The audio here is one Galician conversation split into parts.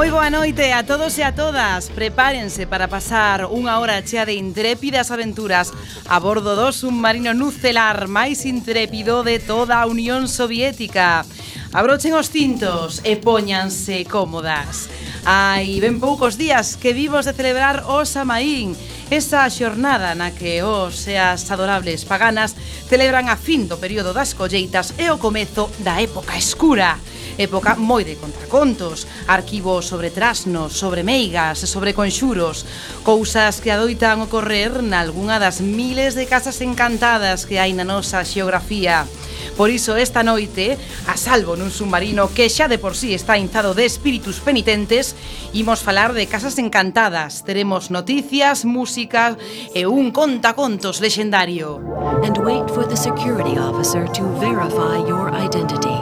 Moi boa noite a todos e a todas. Prepárense para pasar unha hora chea de intrépidas aventuras a bordo do submarino nucelar máis intrépido de toda a Unión Soviética. Abrochen os cintos e póñanse cómodas. Hai ben poucos días que vivos de celebrar o Samaín esa xornada na que os e as adorables paganas celebran a fin do período das colleitas e o comezo da época escura época moi de contracontos, arquivos sobre trasnos, sobre meigas, sobre conxuros, cousas que adoitan ocorrer nalgúna das miles de casas encantadas que hai na nosa xeografía. Por iso esta noite, a salvo nun submarino que xa de por sí está inzado de espíritus penitentes, imos falar de casas encantadas. Teremos noticias, música, música e un contacontos lexendario. And wait for the security officer to verify your identity.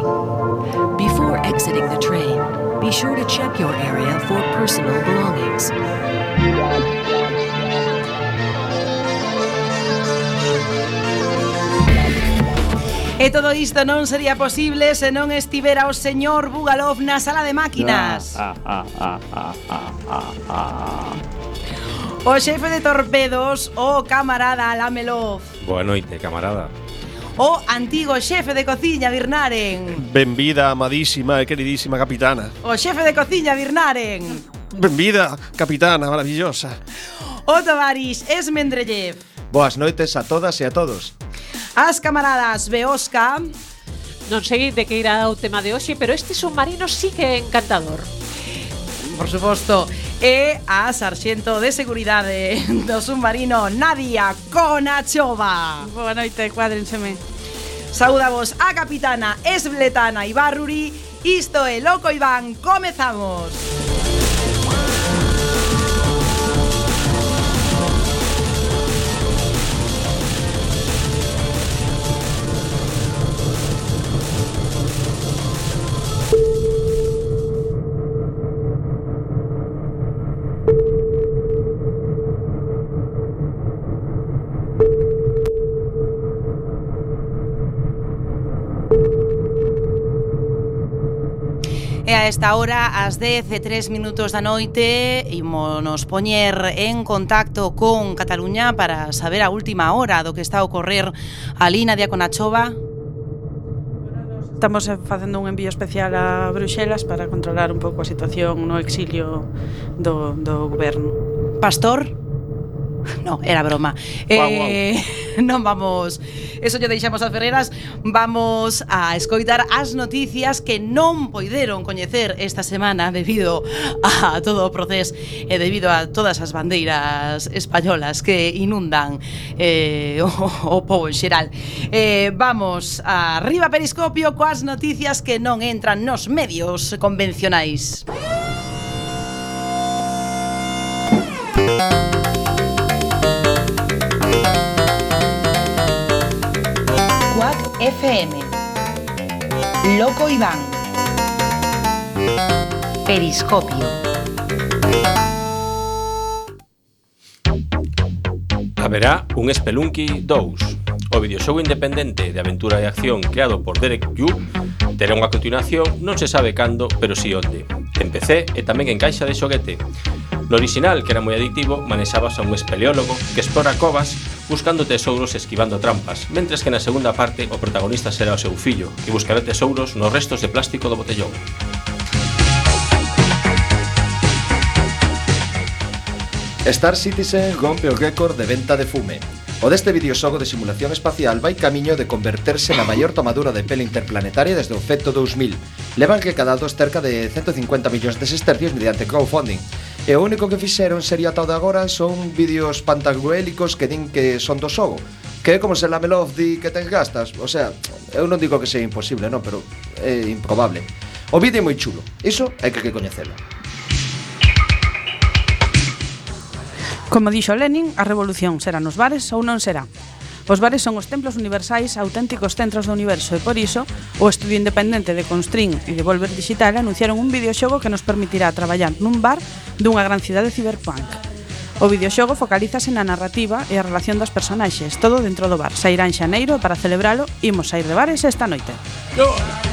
Before exiting the train, be sure to check your area for personal belongings. E todo isto non sería posible se non estivera o señor Bugalov na sala de máquinas. Ah, ah, ah, ah, ah, ah, ah. ah. O xefe de torpedos, o camarada Lamelov. Boa noite, camarada. O antigo xefe de cociña Birnaren. Benvida, amadísima e queridísima capitana. O xefe de cociña Birnaren. Benvida, capitana maravillosa. O Tavarix Esmendrellev. Boas noites a todas e a todos. As camaradas Beosca. Non sei de que irá o tema de hoxe, pero este submarino sí que é encantador. Por suposto. E a sarxento de seguridade do submarino Nadia Konachova. Boa noite, cuádrenseme. Saudamos a capitana Esbletana Ibarruri. Isto é Loco Iván, comezamos. a esta hora, ás 10 e 3 minutos da noite, imonos poñer en contacto con Cataluña para saber a última hora do que está a ocorrer ali na Diaconachova. Estamos facendo un envío especial a Bruxelas para controlar un pouco a situación no exilio do, do goberno. Pastor? No, era broma. Wow, eh, wow. Non vamos... Eso lle deixamos a Ferreras. Vamos a escoitar as noticias que non poideron coñecer esta semana debido a todo o proceso e debido a todas as bandeiras españolas que inundan eh, o, o povo en xeral. Eh, vamos a Riva Periscopio coas noticias que non entran nos medios convencionais. Música FM. Loco Iván. Periscopio. Haberá un Spelunky 2. O videoxogo independente de aventura e acción creado por Derek Yu terá unha continuación, non se sabe cando, pero si sí onde. En PC e tamén en caixa de xoguete. No original, que era moi adictivo, manexabas a un espeleólogo que explora covas buscando tesouros e esquivando trampas, mentres que na segunda parte o protagonista será o seu fillo, que buscará tesouros nos restos de plástico do botellón. Star Citizen rompe o récord de venta de fume. O deste videoxogo de simulación espacial vai camiño de converterse na maior tomadura de pelo interplanetaria desde o FETO 2000. Levan recadados cerca de 150 millóns de sestercios mediante crowdfunding. E o único que fixeron sería ata de agora son vídeos pantagruélicos que din que son do xogo. Que é como se la Melov di que ten gastas. O sea, eu non digo que sea imposible, non, pero é improbable. O vídeo é moi chulo. Iso hai que, que coñecelo. Como dixo Lenin, a revolución será nos bares ou non será. Os bares son os templos universais, auténticos centros do universo e por iso, o estudio independente de Constring e de Volver Digital anunciaron un videoxogo que nos permitirá traballar nun bar dunha gran cidade ciberpunk. O videoxogo focalízase na narrativa e a relación das personaxes, todo dentro do bar. Sairá en xaneiro e para celebralo, imos sair de bares esta noite. ¡Oh!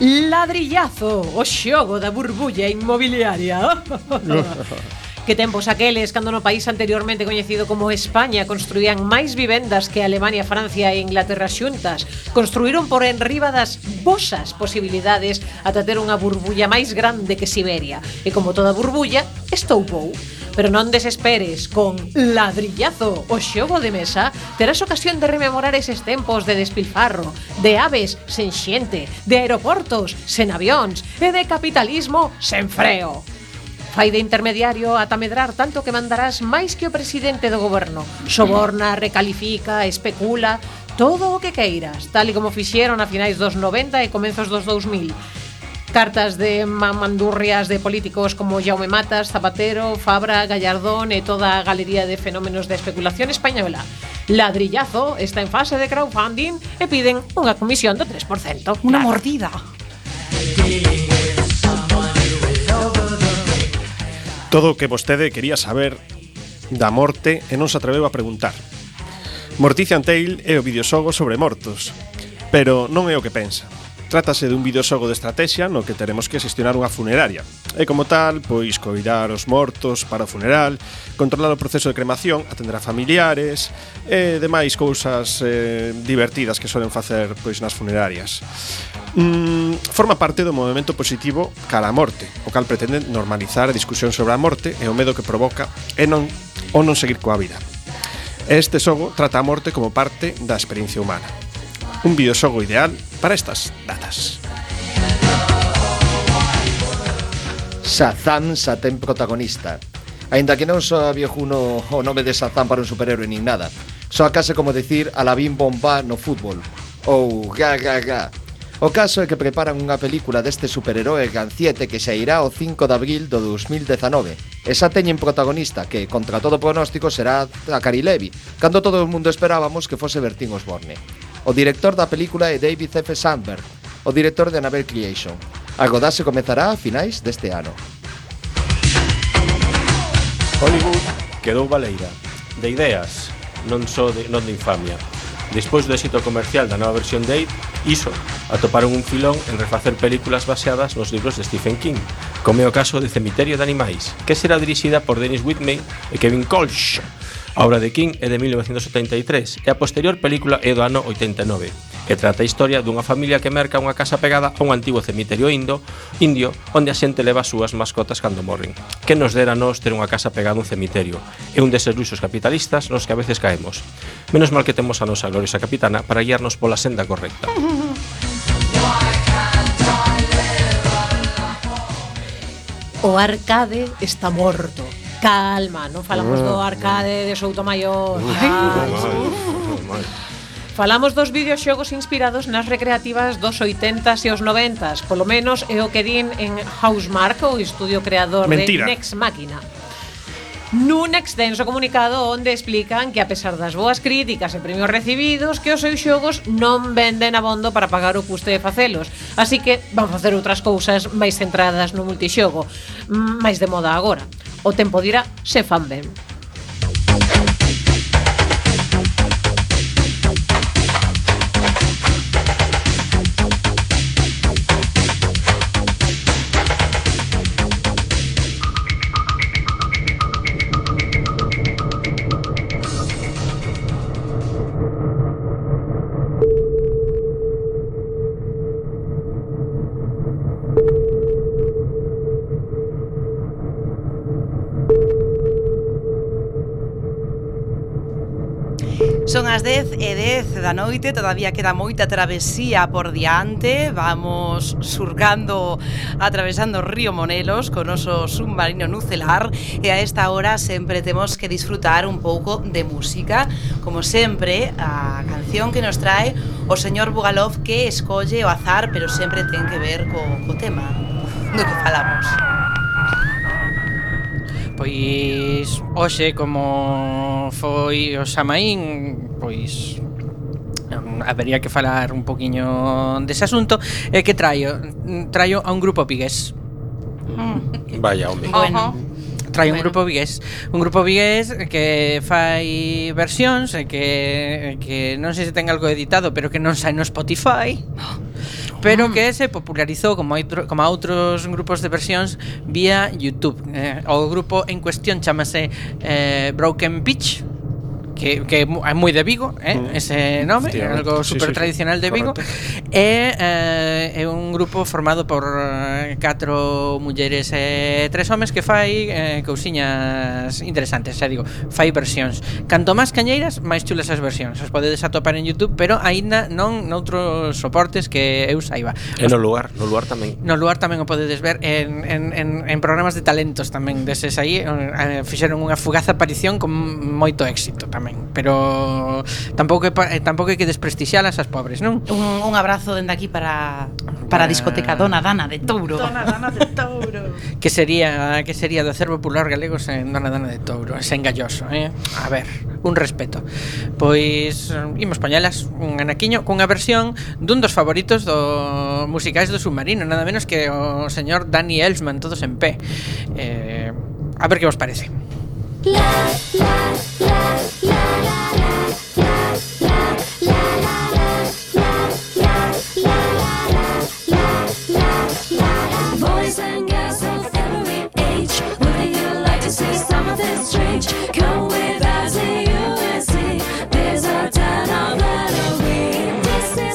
Ladrillazo, o xogo da burbulla inmobiliaria. Que tempos aqueles cando no país anteriormente coñecido como España construían máis vivendas que Alemania, Francia e Inglaterra xuntas. Construíron por enriba das vosas posibilidades ata ter unha burbulla máis grande que Siberia. E como toda burbulla, estoupou. Pero non desesperes, con Ladrillazo, o xogo de mesa, terás ocasión de rememorar eses tempos de despilfarro, de aves sen xente, de aeroportos sen avións e de capitalismo sen freo. Fai de intermediario ata medrar tanto que mandarás máis que o presidente do goberno. Soborna, recalifica, especula, todo o que queiras, tal e como fixeron a finais dos 90 e comenzos dos 2000 cartas de mamandurrias de políticos como Jaume Matas, Zapatero, Fabra, Gallardón e toda a galería de fenómenos de especulación española. Ladrillazo está en fase de crowdfunding e piden unha comisión do 3%. Unha claro. mordida. Todo o que vostede quería saber da morte e non se atreveu a preguntar. Morticia Tale é o videoxogo sobre mortos, pero non é o que pensa. Trátase dun videoxogo de estrategia no que teremos que xestionar unha funeraria. E como tal, pois coidar os mortos para o funeral, controlar o proceso de cremación, atender a familiares e demais cousas eh, divertidas que solen facer pois nas funerarias. Mm, forma parte do movimento positivo cara a morte, o cal pretende normalizar a discusión sobre a morte e o medo que provoca e non ou non seguir coa vida. Este xogo trata a morte como parte da experiencia humana un videoxogo ideal para estas datas. Shazam xa ten protagonista. Aínda que non só viejuno o nome de Shazam para un superhéroe nin nada. Só case como decir a Bomba no fútbol. Ou ga ga ga. O caso é que preparan unha película deste superheroe ganciete que se irá o 5 de abril do 2019. E xa teñen protagonista que, contra todo pronóstico, será Zachary Levi, cando todo o mundo esperábamos que fose Bertín Osborne o director da película é David F. Sandberg, o director de Annabelle Creation. A godase comezará a finais deste ano. Hollywood quedou baleira de ideas, non só de, non de infamia. Despois do éxito comercial da nova versión de It, iso, atoparon un filón en refacer películas baseadas nos libros de Stephen King, como é o caso de Cemiterio de Animais, que será dirixida por Dennis Whitney e Kevin Colch, A obra de King é de 1973 e a posterior película é do ano 89 e trata a historia dunha familia que merca unha casa pegada a un antigo cemiterio indo, indio onde a xente leva as súas mascotas cando morren. Que nos dera nós ter unha casa pegada a un cemiterio? É un deses luxos capitalistas nos que a veces caemos. Menos mal que temos a nosa gloriosa capitana para guiarnos pola senda correcta. O arcade está morto Calma, non falamos do arcade de Soutomaior. Ai, ah, Falamos dos videoxogos inspirados nas recreativas dos 80s e os 90s, polo menos é o que din en Housemark, o estudio creador Mentira. de Next Máquina. Nun extenso comunicado onde explican que a pesar das boas críticas e premios recibidos que os seus xogos non venden abondo para pagar o custe de facelos así que van facer outras cousas máis centradas no multixogo mm, máis de moda agora o tempo dirá se fan ben. noite, todavía queda moita travesía por diante, vamos surcando, atravesando o río Monelos con oso submarino nucelar e a esta hora sempre temos que disfrutar un pouco de música, como sempre, a canción que nos trae o señor Bugalov que escolle o azar, pero sempre ten que ver co, co tema do que falamos. Pois hoxe como foi o Samaín, pois habería que falar un poquinho dese asunto e eh, que traio traio a un grupo vigués mm. vaya hombre bueno. Uh bueno. un grupo vigués un grupo vigués que fai versións eh, que, que non sei se ten algo editado pero que non sai no Spotify pero que se popularizou como, outro, como outros grupos de versións vía Youtube eh, o grupo en cuestión chamase eh, Broken Pitch que, que é moi de Vigo, eh? Mm. ese nome, é algo super sí, sí, tradicional de Vigo. Correcto. E eh, é un grupo formado por eh, catro mulleres e tres homes que fai eh, cousiñas interesantes, xa digo, fai versións. Canto máis cañeiras, máis chulas as versións. Os podedes atopar en YouTube, pero aínda non noutros soportes que eu saiba. E no lugar, no lugar tamén. No lugar tamén o podedes ver en, en, en, en programas de talentos tamén deses aí, eh, fixeron unha fugaz aparición con moito éxito tamén pero tampouco eh, tampouco hai que desprestixialas as pobres, non? Un, un abrazo dende aquí para para a discoteca ah. Dona Dana de Touro. Dona Dana de Touro. que sería que sería do acervo popular galego sen Dona Dana de Touro, sen galloso, eh? A ver, un respeto. Pois imos poñelas un anaquiño cunha versión dun dos favoritos do musicais do submarino, nada menos que o señor Danny Elfman todos en pé. Eh, a ver que vos parece.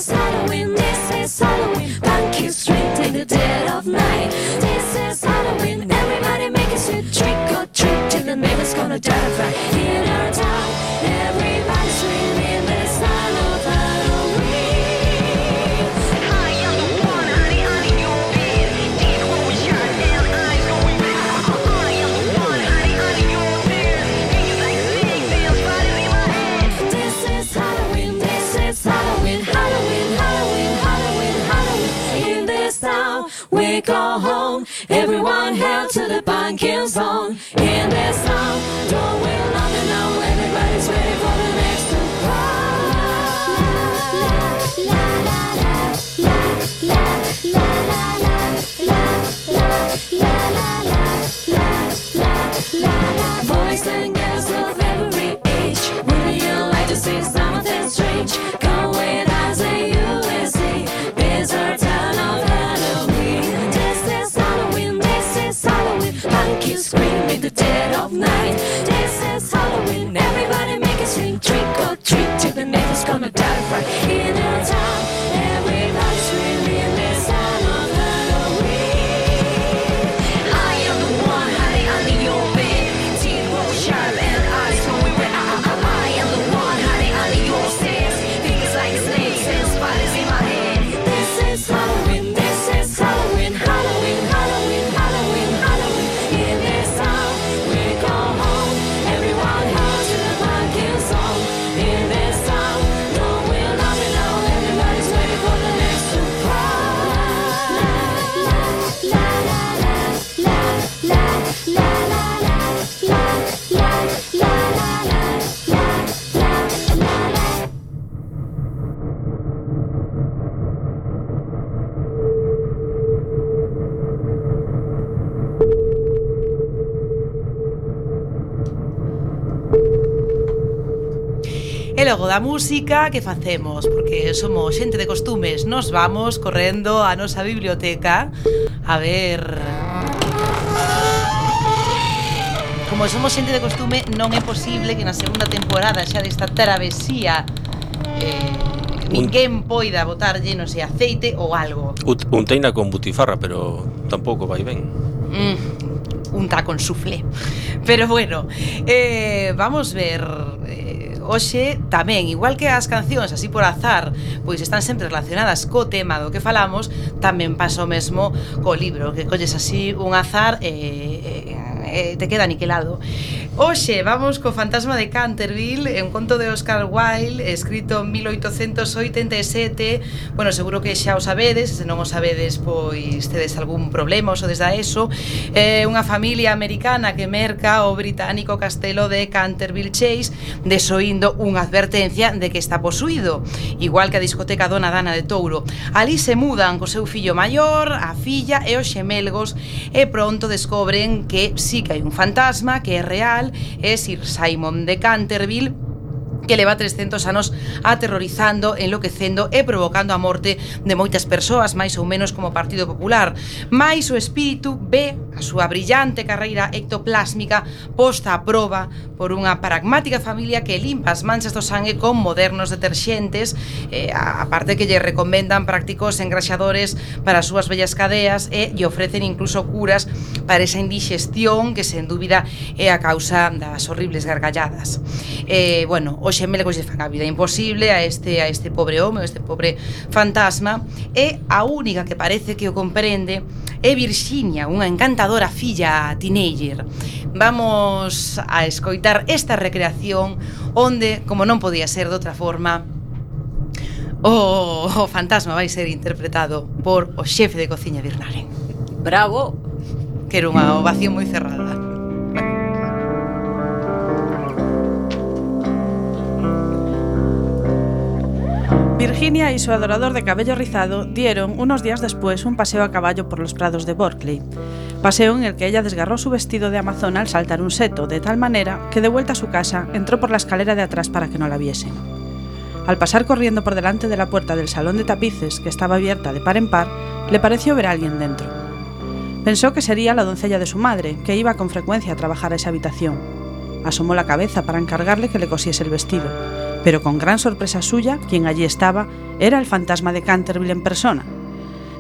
Halloween. This is Halloween. Punky street in the dead of night. death. da música que facemos? Porque somos xente de costumes Nos vamos correndo a nosa biblioteca A ver... Como somos xente de costume Non é posible que na segunda temporada xa desta travesía eh, Ninguén poida botarlle, non sei, aceite ou algo. Unteina con butifarra, pero tampouco vai ben. Mm, Un con suflé. Pero bueno, eh, vamos ver hoxe tamén, igual que as cancións así por azar, pois están sempre relacionadas co tema do que falamos, tamén pasa o mesmo co libro, que colles así un azar e e, e te queda aniquilado. Oxe, vamos co fantasma de Canterville, un conto de Oscar Wilde, escrito en 1887. Bueno, seguro que xa o sabedes, se non o sabedes, pois tedes algún problema, ou desde a eso. É eh, unha familia americana que merca o británico castelo de Canterville Chase, desoindo unha advertencia de que está posuído, igual que a discoteca Dona Dana de Touro. Ali se mudan co seu fillo maior, a filla e os xemelgos, e pronto descobren que sí que hai un fantasma que é real principal é Sir Simon de Canterville que leva 300 anos aterrorizando, enloquecendo e provocando a morte de moitas persoas, máis ou menos como Partido Popular. Mais o espírito ve a súa brillante carreira ectoplásmica posta a proba por unha pragmática familia que limpa as manchas do sangue con modernos deterxentes, eh, a parte que lle recomendan prácticos engraxadores para as súas bellas cadeas eh, e lle ofrecen incluso curas para esa indigestión que sen dúbida é a causa das horribles gargalladas. Eh, bueno, os xemelgos lle fan a vida imposible a este a este pobre home, a este pobre fantasma, e a única que parece que o comprende é Virxinia, unha encantadora filla teenager. Vamos a escoitar esta recreación onde, como non podía ser de outra forma, o, o fantasma vai ser interpretado por o xefe de cociña Birnaren. Bravo! Que era unha ovación moi cerrada. Virginia y su adorador de cabello rizado dieron, unos días después, un paseo a caballo por los prados de Berkeley. Paseo en el que ella desgarró su vestido de amazona al saltar un seto, de tal manera que de vuelta a su casa entró por la escalera de atrás para que no la viesen. Al pasar corriendo por delante de la puerta del salón de tapices, que estaba abierta de par en par, le pareció ver a alguien dentro. Pensó que sería la doncella de su madre, que iba con frecuencia a trabajar a esa habitación. Asomó la cabeza para encargarle que le cosiese el vestido, pero con gran sorpresa suya, quien allí estaba era el fantasma de Canterville en persona.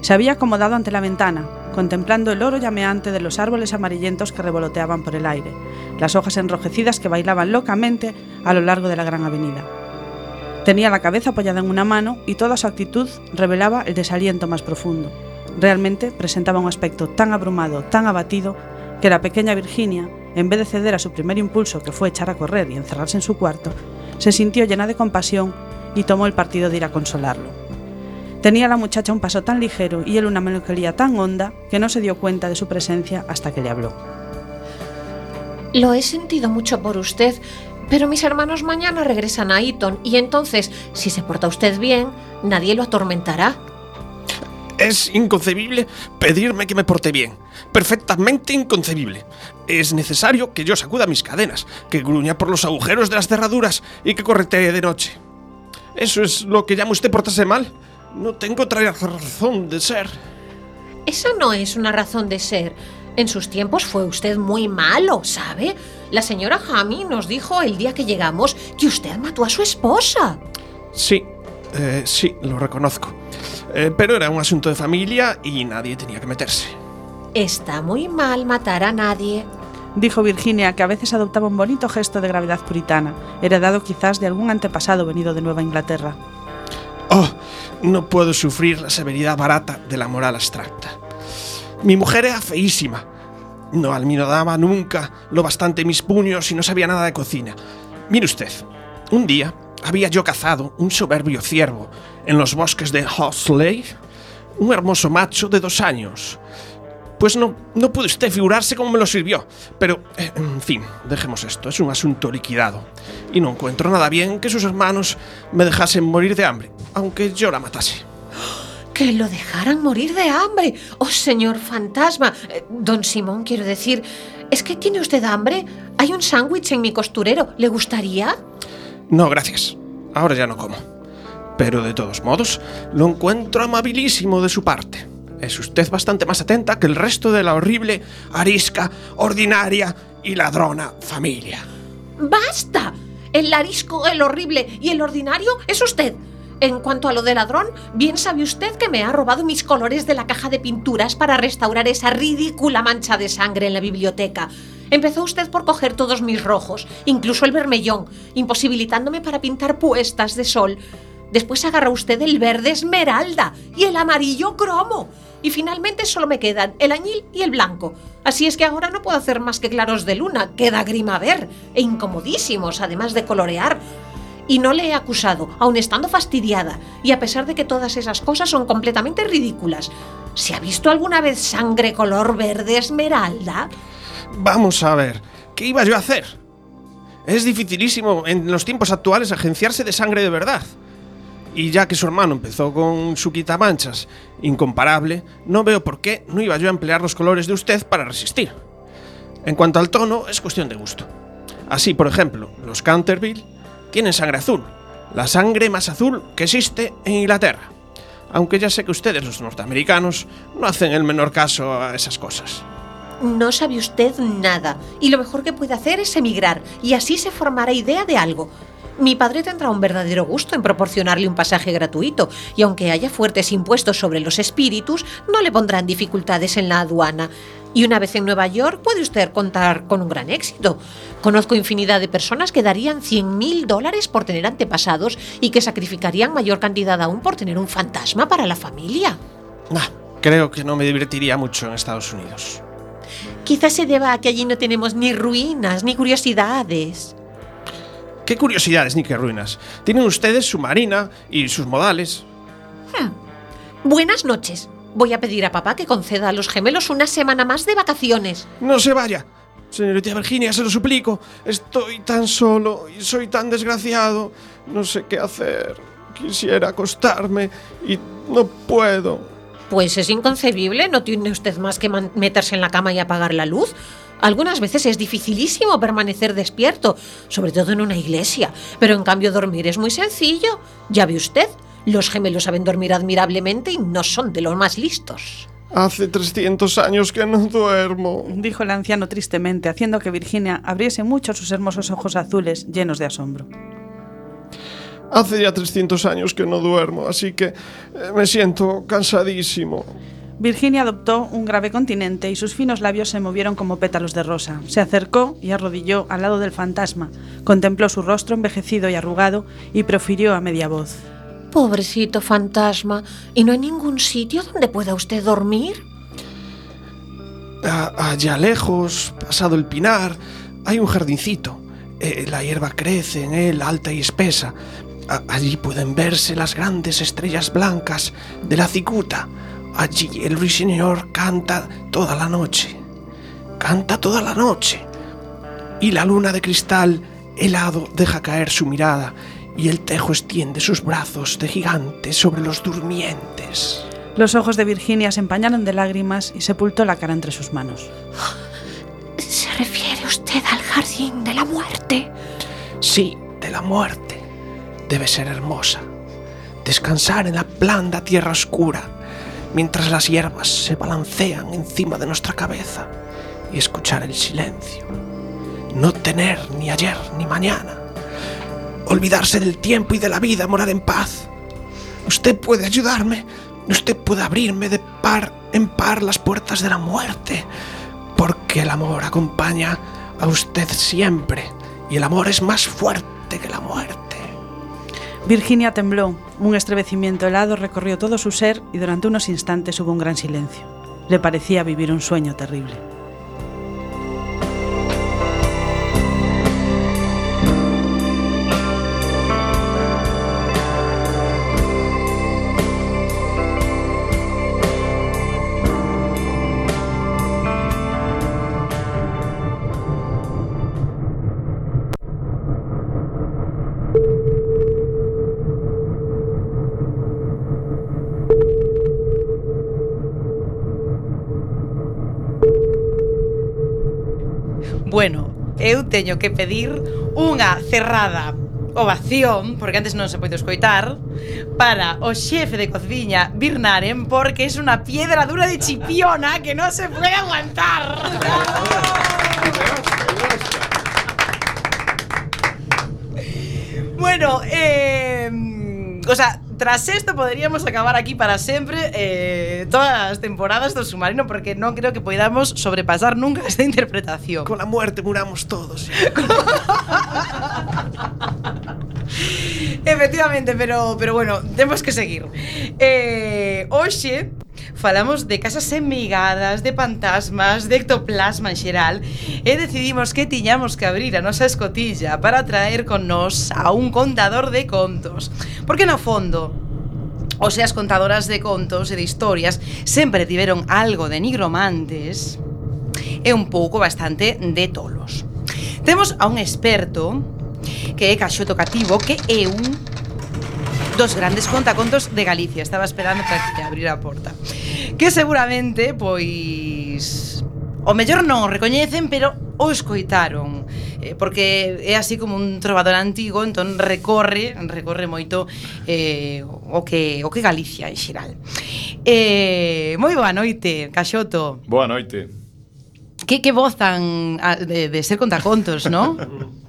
Se había acomodado ante la ventana, contemplando el oro llameante de los árboles amarillentos que revoloteaban por el aire, las hojas enrojecidas que bailaban locamente a lo largo de la gran avenida. Tenía la cabeza apoyada en una mano y toda su actitud revelaba el desaliento más profundo. Realmente presentaba un aspecto tan abrumado, tan abatido, que la pequeña Virginia, en vez de ceder a su primer impulso, que fue echar a correr y encerrarse en su cuarto, se sintió llena de compasión y tomó el partido de ir a consolarlo. Tenía la muchacha un paso tan ligero y él una melancolía tan honda que no se dio cuenta de su presencia hasta que le habló. Lo he sentido mucho por usted, pero mis hermanos mañana regresan a Eton y entonces, si se porta usted bien, nadie lo atormentará. Es inconcebible pedirme que me porte bien. Perfectamente inconcebible. Es necesario que yo sacuda mis cadenas, que gruña por los agujeros de las cerraduras y que corretee de noche. ¿Eso es lo que llama usted portarse mal? No tengo otra razón de ser. Esa no es una razón de ser. En sus tiempos fue usted muy malo, ¿sabe? La señora Jamie nos dijo el día que llegamos que usted mató a su esposa. Sí, eh, sí, lo reconozco. Eh, pero era un asunto de familia y nadie tenía que meterse. Está muy mal matar a nadie. Dijo Virginia, que a veces adoptaba un bonito gesto de gravedad puritana, heredado quizás de algún antepasado venido de Nueva Inglaterra. Oh, no puedo sufrir la severidad barata de la moral abstracta. Mi mujer era feísima. No alminodaba nunca lo bastante mis puños y no sabía nada de cocina. Mire usted, un día había yo cazado un soberbio ciervo en los bosques de Hoxley, un hermoso macho de dos años. Pues no, no puede usted figurarse cómo me lo sirvió. Pero, eh, en fin, dejemos esto, es un asunto liquidado. Y no encuentro nada bien que sus hermanos me dejasen morir de hambre, aunque yo la matase. Que lo dejaran morir de hambre. Oh, señor fantasma. Eh, Don Simón, quiero decir, ¿es que tiene usted hambre? Hay un sándwich en mi costurero. ¿Le gustaría? No, gracias. Ahora ya no como. Pero de todos modos, lo encuentro amabilísimo de su parte. Es usted bastante más atenta que el resto de la horrible, arisca, ordinaria y ladrona familia. ¡Basta! El arisco, el horrible y el ordinario es usted. En cuanto a lo de ladrón, bien sabe usted que me ha robado mis colores de la caja de pinturas para restaurar esa ridícula mancha de sangre en la biblioteca. Empezó usted por coger todos mis rojos, incluso el vermellón, imposibilitándome para pintar puestas de sol. Después agarra usted el verde esmeralda y el amarillo cromo. Y finalmente solo me quedan el añil y el blanco. Así es que ahora no puedo hacer más que claros de luna, queda grima ver, e incomodísimos, además de colorear. Y no le he acusado, aun estando fastidiada, y a pesar de que todas esas cosas son completamente ridículas. ¿Se ha visto alguna vez sangre color verde esmeralda? Vamos a ver, ¿qué iba yo a hacer? Es dificilísimo en los tiempos actuales agenciarse de sangre de verdad. Y ya que su hermano empezó con su quitamanchas incomparable, no veo por qué no iba yo a emplear los colores de usted para resistir. En cuanto al tono, es cuestión de gusto. Así, por ejemplo, los Canterville tienen sangre azul, la sangre más azul que existe en Inglaterra. Aunque ya sé que ustedes, los norteamericanos, no hacen el menor caso a esas cosas. No sabe usted nada, y lo mejor que puede hacer es emigrar, y así se formará idea de algo. Mi padre tendrá un verdadero gusto en proporcionarle un pasaje gratuito, y aunque haya fuertes impuestos sobre los espíritus, no le pondrán dificultades en la aduana. Y una vez en Nueva York puede usted contar con un gran éxito. Conozco infinidad de personas que darían 100 mil dólares por tener antepasados y que sacrificarían mayor cantidad aún por tener un fantasma para la familia. Nah, creo que no me divertiría mucho en Estados Unidos. Quizás se deba a que allí no tenemos ni ruinas ni curiosidades. ¿Qué curiosidades ni qué ruinas? Tienen ustedes su marina y sus modales. Buenas noches. Voy a pedir a papá que conceda a los gemelos una semana más de vacaciones. No se vaya. Señorita Virginia, se lo suplico. Estoy tan solo y soy tan desgraciado. No sé qué hacer. Quisiera acostarme y no puedo. Pues es inconcebible, no tiene usted más que meterse en la cama y apagar la luz. Algunas veces es dificilísimo permanecer despierto, sobre todo en una iglesia, pero en cambio dormir es muy sencillo. Ya ve usted, los gemelos saben dormir admirablemente y no son de los más listos. Hace 300 años que no duermo. Dijo el anciano tristemente, haciendo que Virginia abriese mucho sus hermosos ojos azules, llenos de asombro. Hace ya 300 años que no duermo, así que eh, me siento cansadísimo. Virginia adoptó un grave continente y sus finos labios se movieron como pétalos de rosa. Se acercó y arrodilló al lado del fantasma, contempló su rostro envejecido y arrugado y profirió a media voz. Pobrecito fantasma, ¿y no hay ningún sitio donde pueda usted dormir? A- allá lejos, pasado el pinar, hay un jardincito. Eh, la hierba crece en él, alta y espesa. A- allí pueden verse las grandes estrellas blancas de la cicuta. Allí el ruiseñor canta toda la noche. Canta toda la noche. Y la luna de cristal helado deja caer su mirada y el tejo extiende sus brazos de gigante sobre los durmientes. Los ojos de Virginia se empañaron de lágrimas y sepultó la cara entre sus manos. ¿Se refiere usted al jardín de la muerte? Sí, de la muerte. Debe ser hermosa. Descansar en la blanda tierra oscura, mientras las hierbas se balancean encima de nuestra cabeza y escuchar el silencio. No tener ni ayer ni mañana. Olvidarse del tiempo y de la vida, morar en paz. Usted puede ayudarme. Usted puede abrirme de par en par las puertas de la muerte. Porque el amor acompaña a usted siempre. Y el amor es más fuerte que la muerte. Virginia tembló, un estremecimiento helado recorrió todo su ser y durante unos instantes hubo un gran silencio. Le parecía vivir un sueño terrible. eu teño que pedir unha cerrada ovación, porque antes non se poido escoitar, para o xefe de cociña Birnaren, porque é unha piedra dura de chipiona que non se pode aguantar. bueno, eh, o sea, Tras esto poderíamos acabar aquí para sempre eh, todas as temporadas do submarino porque non creo que podamos sobrepasar nunca esta interpretación. Con la muerte muramos todos. Efectivamente, pero pero bueno, temos que seguir. Eh, hoxe falamos de casas enmigadas, de fantasmas, de ectoplasma en xeral, e decidimos que tiñamos que abrir a nosa escotilla para traer con nos a un contador de contos. Porque no fondo, O sea, as contadoras de contos e de historias sempre tiveron algo de nigromantes e un pouco bastante de tolos. Temos a un experto que é Caxoto Cativo, que é un dos grandes contacontos de Galicia. Estaba esperando para que abrir a porta. Que seguramente, pois... O mellor non o recoñecen, pero o escoitaron eh, porque é así como un trovador antigo, entón recorre, recorre moito eh, o que o que Galicia en xeral. Eh, moi boa noite, Caxoto. Boa noite. Que que vozan a, ah, de, de ser contacontos, non?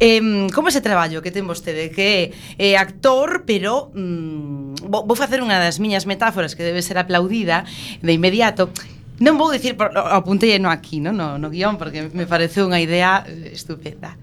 Eh, como ese traballo que ten vostede que é eh, actor, pero mm, vou facer unha das miñas metáforas que debe ser aplaudida de inmediato, Non vou dicir, apuntei no aquí, no, no, no guión, porque me pareceu unha idea estupenda.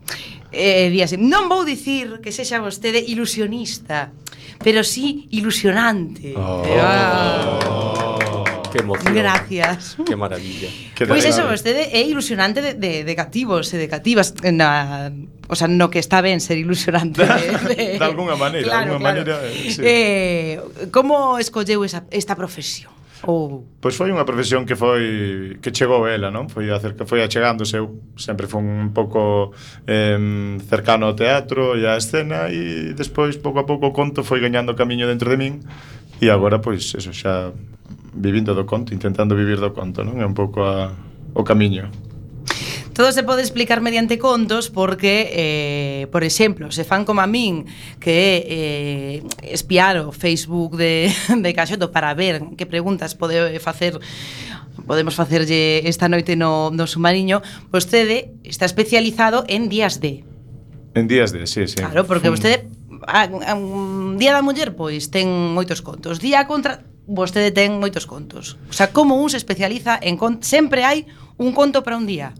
Eh, di así, non vou dicir que sexa vostede ilusionista, pero sí ilusionante. Oh. Eh, ah. Que emoción. Gracias. Que maravilla. Pois pues eso, vostede é ilusionante de, de, de cativos e de cativas na, o sea, no que está ben ser ilusionante de, de, de alguna maneira, claro, alguna claro. maneira. Eh, sí. Eh, como escolleu esa, esta profesión? Ou... Pois foi unha profesión que foi que chegou ela, non? Foi acerca, foi achegándose, eu sempre foi un pouco eh, cercano ao teatro e á escena e despois pouco a pouco o conto foi gañando camiño dentro de min e agora pois eso xa vivindo do conto, intentando vivir do conto, non? É un pouco a, o camiño. Todo se pode explicar mediante contos porque, eh, por exemplo, se fan como a min que eh, espiar o Facebook de, de Caxoto para ver que preguntas pode facer podemos facerlle esta noite no, no submarino, pois vostede está especializado en días de. En días de, sí, sí. Claro, porque vostede a, a, un Día da Muller, pois, ten moitos contos. Día contra vostede ten moitos contos. O sea, como un se especializa en sempre hai un conto para un día.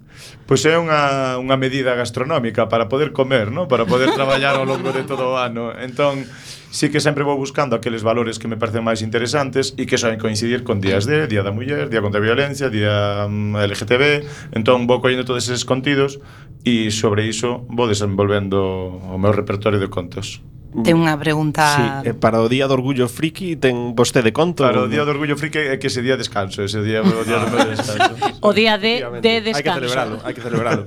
Pois é unha, unha medida gastronómica para poder comer, non? Para poder traballar ao longo de todo o ano. Entón, sí que sempre vou buscando aqueles valores que me parecen máis interesantes e que soen coincidir con días de, Día da Muller, Día contra a Violencia, Día mm, LGTB. Entón, vou collendo todos eses contidos e sobre iso vou desenvolvendo o meu repertorio de contos. Ten unha pregunta... Sí, eh, para o Día do Orgullo Friki ten vostede conto? Para o Día do Orgullo Friki é que ese día descanso, ese día, o día do descanso. Ah. o día de, de descanso. Hai que celebralo, hai que celebralo.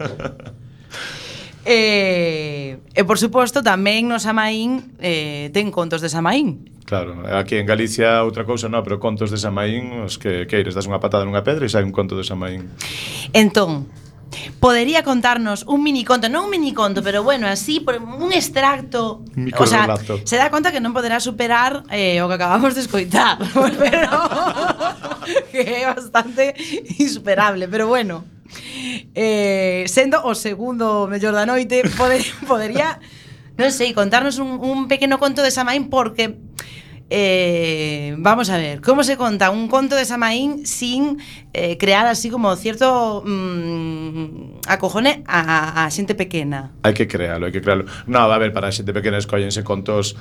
E, eh, e por suposto tamén no Samaín eh, ten contos de Samaín Claro, aquí en Galicia outra cousa non, pero contos de Samaín os que queires, das unha patada nunha pedra e sai un conto de Samaín Entón, podería contarnos un miniconto, non un miniconto, pero bueno, así por un extracto, o sea, se dá conta que non poderá superar eh, o que acabamos de escoitar, pero que é bastante insuperable, pero bueno. Eh, sendo o segundo mellor da noite, poder, podería non sei, contarnos un, un pequeno conto de Samaín porque Eh, vamos a ver, ¿cómo se conta un conto de Samaín sin eh, crear así como cierto mm, acojone a, a, a xente pequena? Hai que crealo, hai que crealo. No, a ver, para a xente pequena escollense contos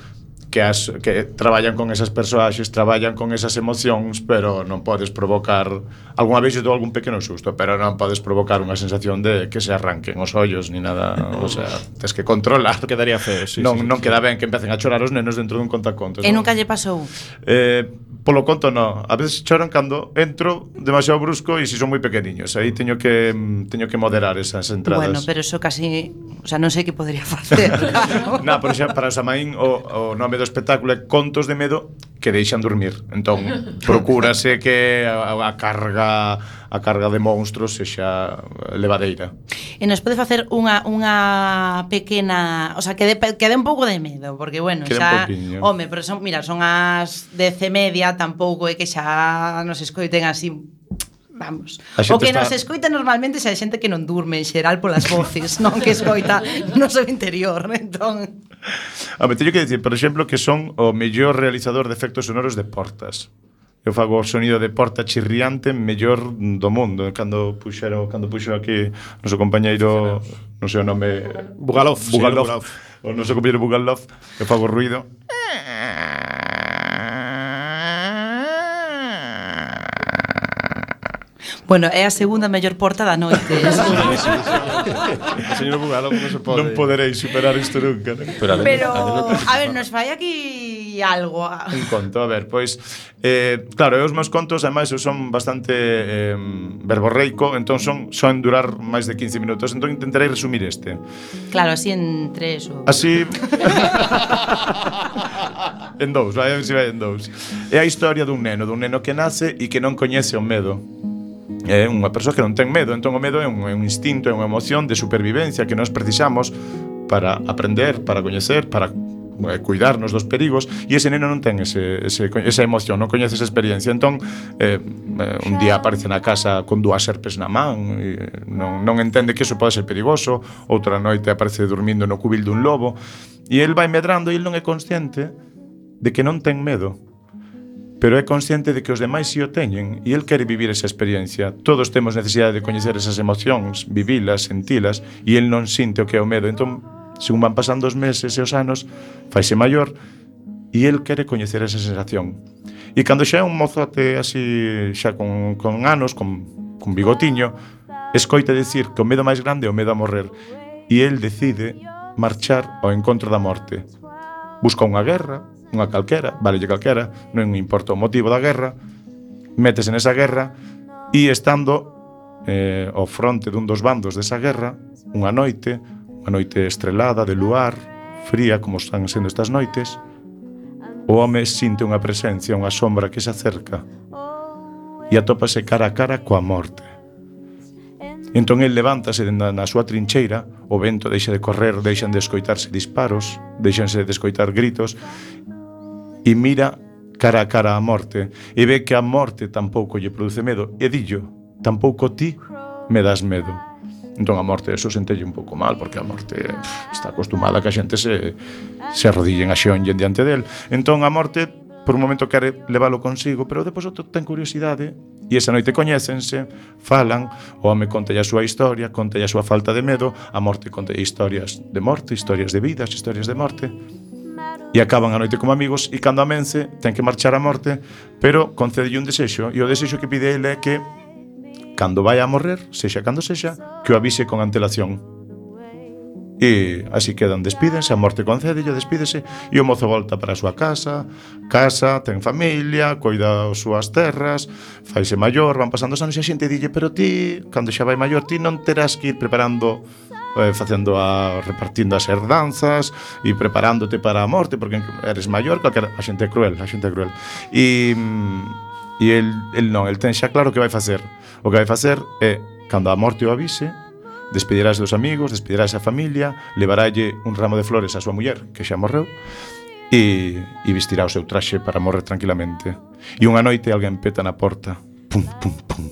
que, as, que traballan con esas persoaxes, traballan con esas emocións, pero non podes provocar... algunha vez eu dou algún pequeno susto, pero non podes provocar unha sensación de que se arranquen os ollos ni nada, o sea, tes que controlar. Quedaría feo, sí, Non, sí, non sí. queda ben que empecen a chorar os nenos dentro dun contacontos. E non? nunca lle pasou? Eh, polo conto, non. A veces choran cando entro demasiado brusco e se si son moi pequeniños. Aí teño que teño que moderar esas entradas. Bueno, pero eso casi... O sea, non sei que podería facer. claro. Na, pero xa, para Samaín o, o nome do espectáculo é contos de medo que deixan dormir. Entón, procúrase que a, a carga a carga de monstruos sexa levadeira. E nos pode facer unha unha pequena, o sea, que de, que de un pouco de medo, porque bueno, Quede xa, home, pero son, mira, son as 10:30, tampouco é que xa nos escoiten así Vamos. O que está... nos escoita normalmente xa é xente que non durme en xeral polas voces, non que escoita no seu interior, entón. A ver, teño que dicir, por exemplo, que son o mellor realizador de efectos sonoros de portas. Eu fago o sonido de porta chirriante mellor do mundo Cando puxero, cando puxo aquí o Noso compañeiro, non sei o nome Bugalov, Bugalov, Bugalov. O noso compañeiro Bugalov Eu fago ruido Bueno, é a segunda mellor porta da noite. Señor Bugalo, como se pode? Non poderei superar isto nunca. Non? Pero, Pero a ver, nos vai aquí algo. Un conto, a ver, pois... Eh, claro, eu os meus contos, ademais, eu son bastante eh, verborreico, entón son, son durar máis de 15 minutos, entón intentarei resumir este. Claro, así en tres ou... Así... en dous, vai, se vai en dous. É a historia dun neno, dun neno que nace e que non coñece o medo é unha persoa que non ten medo, entón o medo é un, é un instinto, é unha emoción de supervivencia que nós precisamos para aprender, para coñecer, para eh, cuidarnos dos perigos e ese neno non ten ese, ese, esa emoción, non coñece esa experiencia. Entón eh, eh un día aparece na casa con dúas serpes na man e non, non entende que iso pode ser perigoso outra noite aparece dormindo no cubil dun lobo e el vai medrando e el non é consciente de que non ten medo pero é consciente de que os demais si o teñen e el quere vivir esa experiencia. Todos temos necesidade de coñecer esas emocións, vivilas, sentilas, e el non sinte o que é o medo. Entón, según van pasando os meses e os anos, faise maior e el quere coñecer esa sensación. E cando xa é un mozote así xa con, con anos, con, con bigotiño, escoita decir que o medo máis grande é o medo a morrer e el decide marchar ao encontro da morte. Busca unha guerra, unha calquera, valelle calquera, non importa o motivo da guerra, métese nesa guerra e estando eh, ao fronte dun dos bandos desa guerra, unha noite, unha noite estrelada de luar, fría como están sendo estas noites, o home sinte unha presencia, unha sombra que se acerca e atópase cara a cara coa morte. Entón el levántase na, na súa trincheira, o vento deixa de correr, deixan de escoitarse disparos, deixanse de escoitar gritos e mira cara a cara a morte e ve que a morte tampouco lle produce medo e dillo, tampouco ti me das medo. Entón a morte eso sentelle un pouco mal porque a morte pff, está acostumada a que a xente se, se arrodillen a xeonllen diante del. Entón a morte por un momento quere leválo consigo, pero depois outro ten curiosidade e esa noite coñécense, falan, o home conta a súa historia, conta a súa falta de medo, a morte conta historias de morte, historias de vidas, historias de morte e acaban a noite como amigos e cando amence ten que marchar a morte pero concedelle un desexo e o desexo que pide ele é que cando vai a morrer, sexa cando sexa que o avise con antelación. E así quedan, despídense, a morte concede, yo despídese E o mozo volta para a súa casa Casa, ten familia, coida as súas terras Faise maior, van pasando os anos e a xente dille Pero ti, cando xa vai maior, ti non terás que ir preparando eh, facendo a, repartindo as herdanzas e preparándote para a morte porque eres maior, calquera, a xente é cruel, a xente é cruel. E mm, e el, el non, el ten xa claro que vai facer. O que vai facer é cando a morte o avise, despedirás dos amigos, despedirás a familia, levaralle un ramo de flores á súa muller, que xa morreu, e, e vestirá o seu traxe para morrer tranquilamente. E unha noite alguén peta na porta, pum, pum, pum,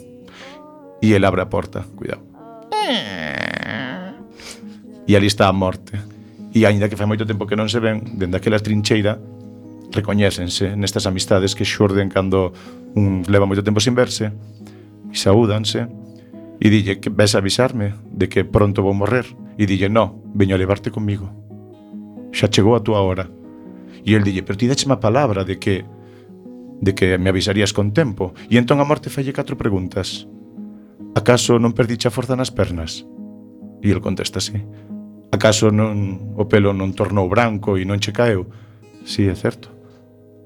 e el abre a porta, cuidado. Eh e ali está a morte. E aínda que fai moito tempo que non se ven, dende aquela trincheira, recoñécense nestas amistades que xorden cando un leva moito tempo sin verse, e saúdanse, e dille que ves avisarme de que pronto vou morrer, e dille, no, veño a levarte comigo. Xa chegou a túa hora. E el dille, pero ti dache má palabra de que de que me avisarías con tempo. E entón a morte falle catro preguntas. Acaso non perdiche a forza nas pernas? E el contesta así. Acaso non o pelo non tornou branco e non che caeu? Si, sí, é certo.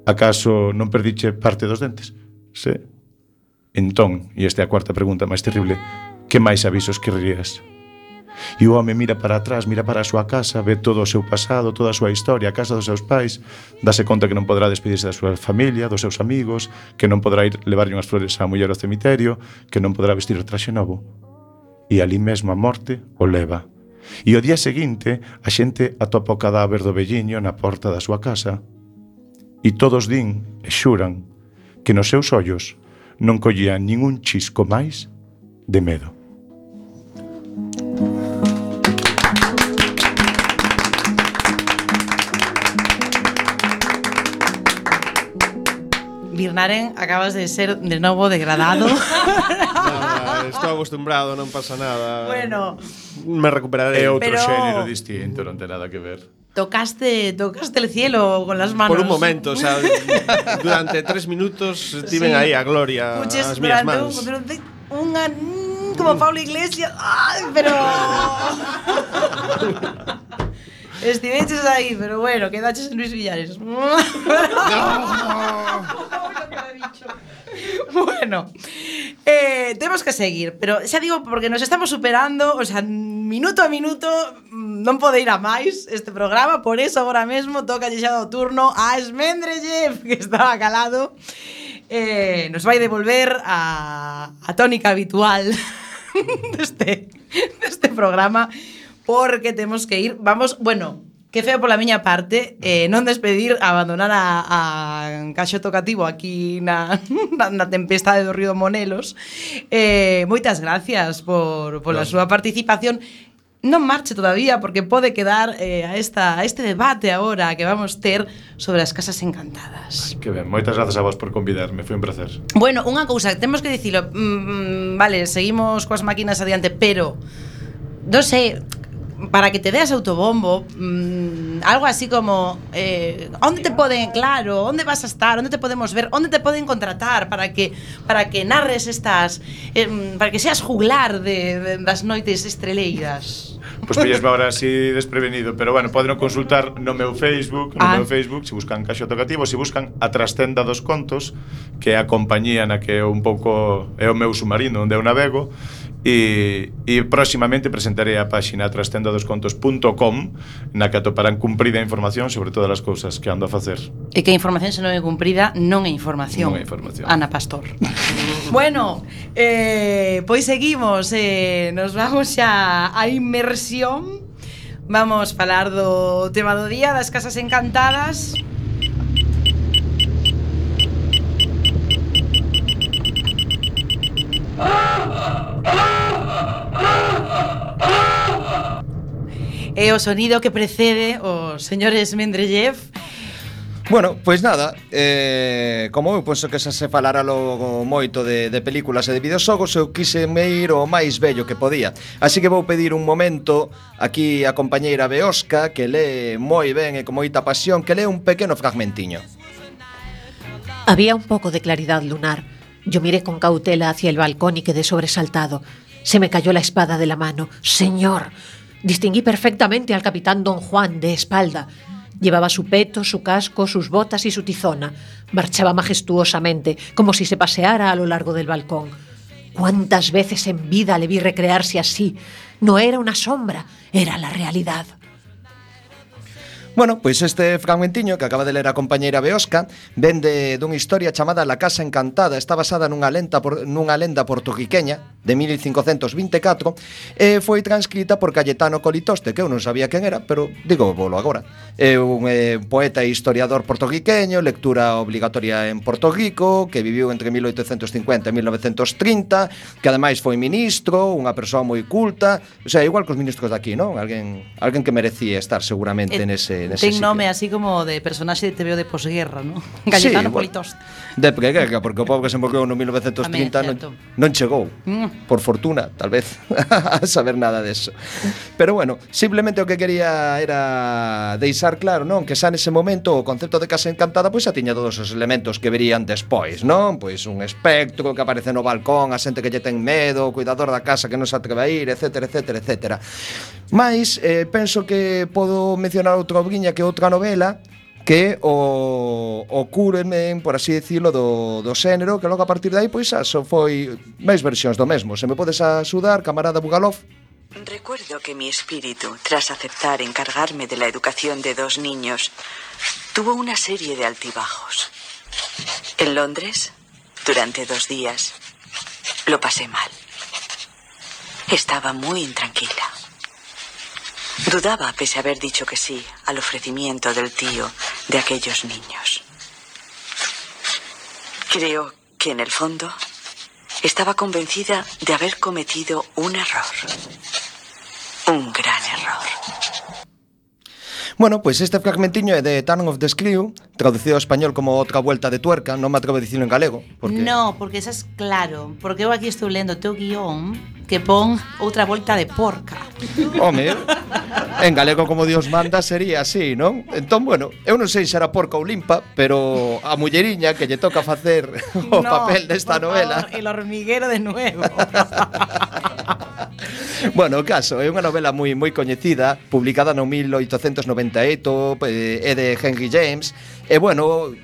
Acaso non perdiche parte dos dentes? Si. Sí. Entón, e esta é a cuarta pregunta máis terrible, que máis avisos querrías? E o home mira para atrás, mira para a súa casa, ve todo o seu pasado, toda a súa historia, a casa dos seus pais, dase conta que non podrá despedirse da súa familia, dos seus amigos, que non podrá ir levarlle unhas flores á muller ao cemiterio, que non podrá vestir o traxe novo. E ali mesmo a morte o leva E o día seguinte a xente atopa o cadáver do velliño na porta da súa casa e todos din e xuran que nos seus ollos non collían nin un chisco máis de medo. Birnaren, acabas de ser de novo degradado. nada, estou acostumbrado, non pasa nada. Bueno, me recuperaré. É outro pero... xénero distinto, non ten nada que ver. Tocaste, tocaste el cielo con las manos. Por un momento, o sea, durante tres minutos tiven sí. aí a gloria Puches, as mías mans. Durante unha... Mm, como Pablo Iglesias. ¡Ay, pero... Estiveches aí, pero bueno, quedaches en Luis Villares. no, bueno, eh, temos que seguir, pero xa digo porque nos estamos superando, o sea, minuto a minuto mm, non pode ir a máis este programa, por eso agora mesmo toca xa o turno a Esmendrellev, que estaba calado. Eh, nos vai devolver a, a tónica habitual deste, deste programa porque temos que ir, vamos, bueno, que feo pola miña parte eh, non despedir, abandonar a, a caixo tocativo aquí na, na, na tempestade do río Monelos. Eh, moitas gracias por, por claro. súa participación non marche todavía porque pode quedar eh, a, esta, a este debate agora que vamos ter sobre as casas encantadas. Ay, que ben, moitas grazas a vos por convidarme, foi un placer. Bueno, unha cousa, temos que dicilo, mm, mm vale, seguimos coas máquinas adiante, pero, non sei, para que te veas autobombo, mmm, algo así como, eh, ¿dónde te pueden, claro, dónde vas a estar, dónde te podemos ver, dónde te pueden contratar para que, para que narres estas, eh, mm, para que seas juglar de, de, das noites estreleidas? Pois pues, pillasme ahora así desprevenido, pero bueno, poden consultar no meu Facebook, no ah. meu Facebook, se buscan Caixo Tocativo, se buscan a Trastenda dos Contos, que é a compañía na que un pouco é o meu submarino onde eu navego, e, e próximamente presentaré a páxina trastendadoscontos.com na que atoparán cumprida información sobre todas as cousas que ando a facer. E que a información se non é cumprida non é información. Non é información. Ana Pastor. bueno, eh, pois seguimos, eh, nos vamos xa a inmersión. Vamos falar do tema do día das casas encantadas. Ah! É o sonido que precede os señores Mendeleev Bueno, pois nada, eh, como eu penso que xa se falara logo moito de, de películas e de videoxogos, eu quise me ir o máis bello que podía. Así que vou pedir un momento aquí a compañeira Beosca, que lee moi ben e con moita pasión, que lee un pequeno fragmentiño. Había un pouco de claridade lunar, Yo miré con cautela hacia el balcón y quedé sobresaltado. Se me cayó la espada de la mano. ¡Señor! Distinguí perfectamente al capitán Don Juan de espalda. Llevaba su peto, su casco, sus botas y su tizona. Marchaba majestuosamente, como si se paseara a lo largo del balcón. ¿Cuántas veces en vida le vi recrearse así? No era una sombra, era la realidad. Bueno, pois este fragmentiño que acaba de ler a compañeira Beosca vende dunha historia chamada La Casa Encantada. Está basada nunha, lenta por, nunha lenda portuguiqueña de 1524 e foi transcrita por Cayetano Colitoste, que eu non sabía quen era, pero digo bolo agora. É un eh, poeta e historiador portuguiqueño, lectura obligatoria en Porto Rico, que viviu entre 1850 e 1930, que ademais foi ministro, unha persoa moi culta, o sea, igual que os ministros daqui, non? Alguén, alguén que merecía estar seguramente eh, nese nese, nese Ten nome así como de personaxe de TVO de posguerra, non? Cayetano sí, Politoste. De preguerra, porque o pobo que se morreu no 1930 non, non chegou. Mm. Por fortuna, tal vez, a saber nada deso. Pero bueno, simplemente o que quería era deixar claro, non? Que xa nese momento o concepto de casa encantada pois xa tiña todos os elementos que verían despois, non? Pois un espectro que aparece no balcón, a xente que lle ten medo, o cuidador da casa que non se atreve a ir, etcétera, etcétera, etcétera. Mais eh, penso que podo mencionar outro algunha que outra novela que o, o curmen, por así decirlo, do, do xénero, que logo a partir de aí, pois, só foi máis versións do mesmo. Se me podes axudar, camarada Bugalov? Recuerdo que mi espíritu, tras aceptar encargarme de la educación de dos niños, tuvo una serie de altibajos. En Londres, durante dos días, lo pasé mal. Estaba muy intranquila. Dudaba, pese a haber dicho que sí, al ofrecimiento del tío de aquellos niños. Creo que en el fondo Estaba convencida de haber cometido un error. Un gran error. Bueno, pois este fragmentiño de Turn of the Screw, traducido ao español como outra vuelta de tuerca, non me atrevo a dicilo en galego. Porque... No, porque esa es claro, porque eu aquí estou lendo o teu guión que pon outra volta de porca. Home, en galego como Dios manda sería así, non? Entón, bueno, eu non sei se era porca ou limpa, pero a mulleriña que lle toca facer o no, papel desta por novela... Favor, el hormiguero de nuevo. bueno, o caso, é unha novela moi moi coñecida, publicada no 1898, eh, é de Henry James, E bueno,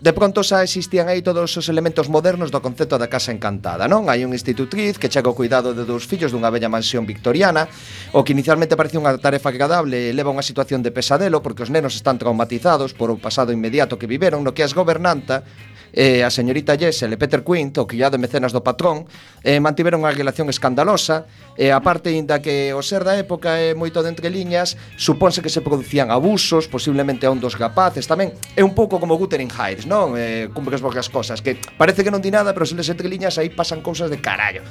De pronto xa existían aí todos os elementos modernos do concepto da casa encantada, non? Hai un institutriz que chega ao cuidado de dous fillos dunha bella mansión victoriana, o que inicialmente parece unha tarefa agradable e leva a unha situación de pesadelo porque os nenos están traumatizados por o pasado inmediato que viveron, no que as gobernanta eh, a señorita Jessel e Peter Quint, o criado e mecenas do patrón, eh, mantiveron unha relación escandalosa, e aparte, inda que o ser da época é moito de entre liñas, supónse que se producían abusos, posiblemente a un dos rapaces tamén, é un pouco como Guttering Heights, non? Eh, cumpres vos cosas, que parece que non di nada, pero se les entre liñas aí pasan cousas de carallo.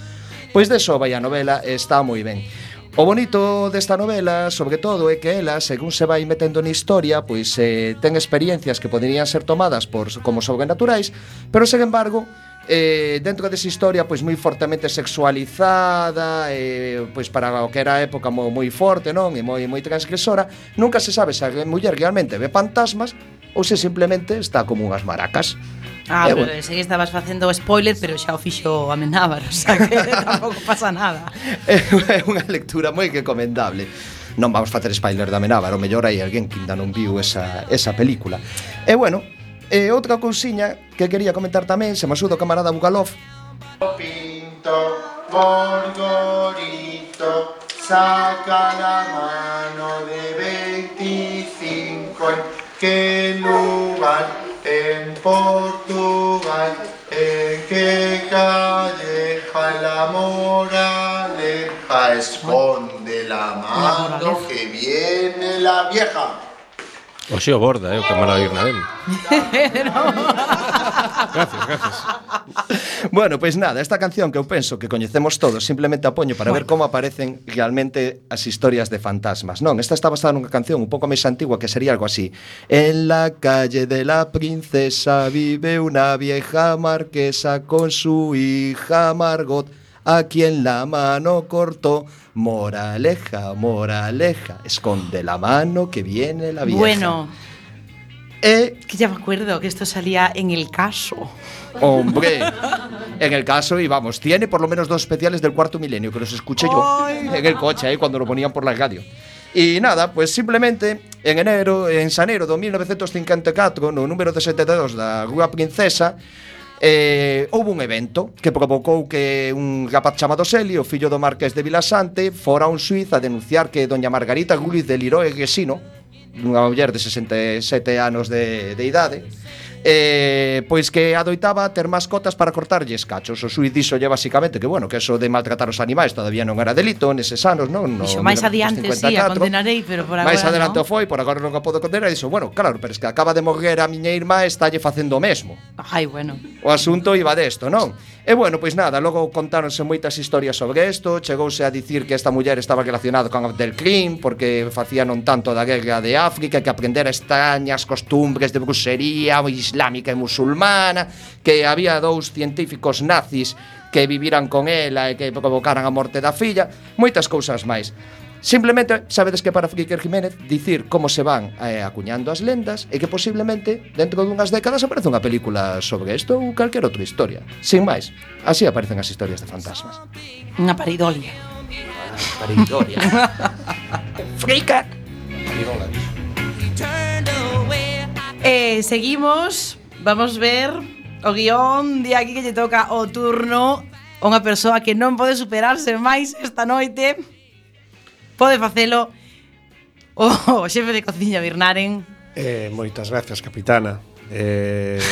Pois de deso vai a novela, está moi ben. O bonito desta novela, sobre todo, é que ela, según se vai metendo na historia, pois eh, ten experiencias que poderían ser tomadas por como sobrenaturais, pero, sen embargo, eh, dentro desa historia pois moi fortemente sexualizada eh, pois para o que era a época moi, moi forte non? E moi moi transgresora nunca se sabe se a muller realmente ve fantasmas ou se simplemente está como unhas maracas. Ah, eh, pero bueno. sei que estabas facendo spoiler, pero xa o fixo Amenábar, o sea que tampouco pasa nada. É unha lectura moi recomendable. Non vamos facer spoiler da Amenábar, o mellor hai alguén que ainda non viu esa, esa película. E bueno, e outra cousiña que quería comentar tamén, se me asudo camarada Bugalov. Pinto, Borgorito, saca la mano de 25, en que lugar en Portugal, en qué calleja la moraleja esconde la mano que viene la vieja. O xeo borda, é eh, o camaravirna del. gracias, gracias. Bueno, pois pues nada, esta canción que eu penso que coñecemos todos, simplemente a poño para ver como aparecen realmente as historias de fantasmas. Non, esta está basada nunha canción un pouco máis antigua que sería algo así. En la calle de la princesa vive una vieja marquesa con su hija Margot. A quien la mano cortó Moraleja, moraleja Esconde la mano que viene la vieja Bueno, Eh, que ya me acuerdo que esto salía en el caso. Hombre, en el caso, y vamos, tiene por lo menos dos especiales del cuarto milenio, que los escuché yo en el coche, ahí cuando lo ponían por la radio. Y nada, pues simplemente en enero, en xaneiro de 1954, no número de 72 da Rúa Princesa, Eh, houve un evento que provocou que un rapaz chamado Selio, fillo do Marqués de Vilasante, fora un suiz a denunciar que doña Margarita Guliz de Liroe Gesino, unha muller de 67 anos de, de idade, eh, pois que adoitaba ter mascotas para cortarlles cachos. O xuiz dixolle basicamente que, bueno, que eso de maltratar os animais todavía non era delito neses anos, non? No, Dixo, máis adiante, sí, a condenarei, pero por agora máis adelante no. foi, por agora non a podo condenar. E dixo, bueno, claro, pero es que acaba de morrer a miña irmá estalle facendo o mesmo. Ai, bueno. O asunto iba desto, non? E bueno, pois nada, logo contáronse moitas historias sobre isto, chegouse a dicir que esta muller estaba relacionada con Abdelkrim porque facía non tanto da guerra de África, que aprendera extrañas costumbres de bruxería islámica e musulmana, que había dous científicos nazis que viviran con ela e que provocaran a morte da filla, moitas cousas máis. Simplemente, sabedes que para Iker Jiménez dicir como se van eh, acuñando as lendas e que posiblemente dentro dunhas décadas aparece unha película sobre isto ou calquer outra historia. Sin máis, así aparecen as historias de fantasmas. Unha paridolia. Paridolia. Frica. Eh, seguimos, vamos ver o guión de aquí que lle toca o turno a unha persoa que non pode superarse máis esta noite pode facelo o, o xefe de cociña Birnaren. Eh, moitas gracias, capitana. Eh,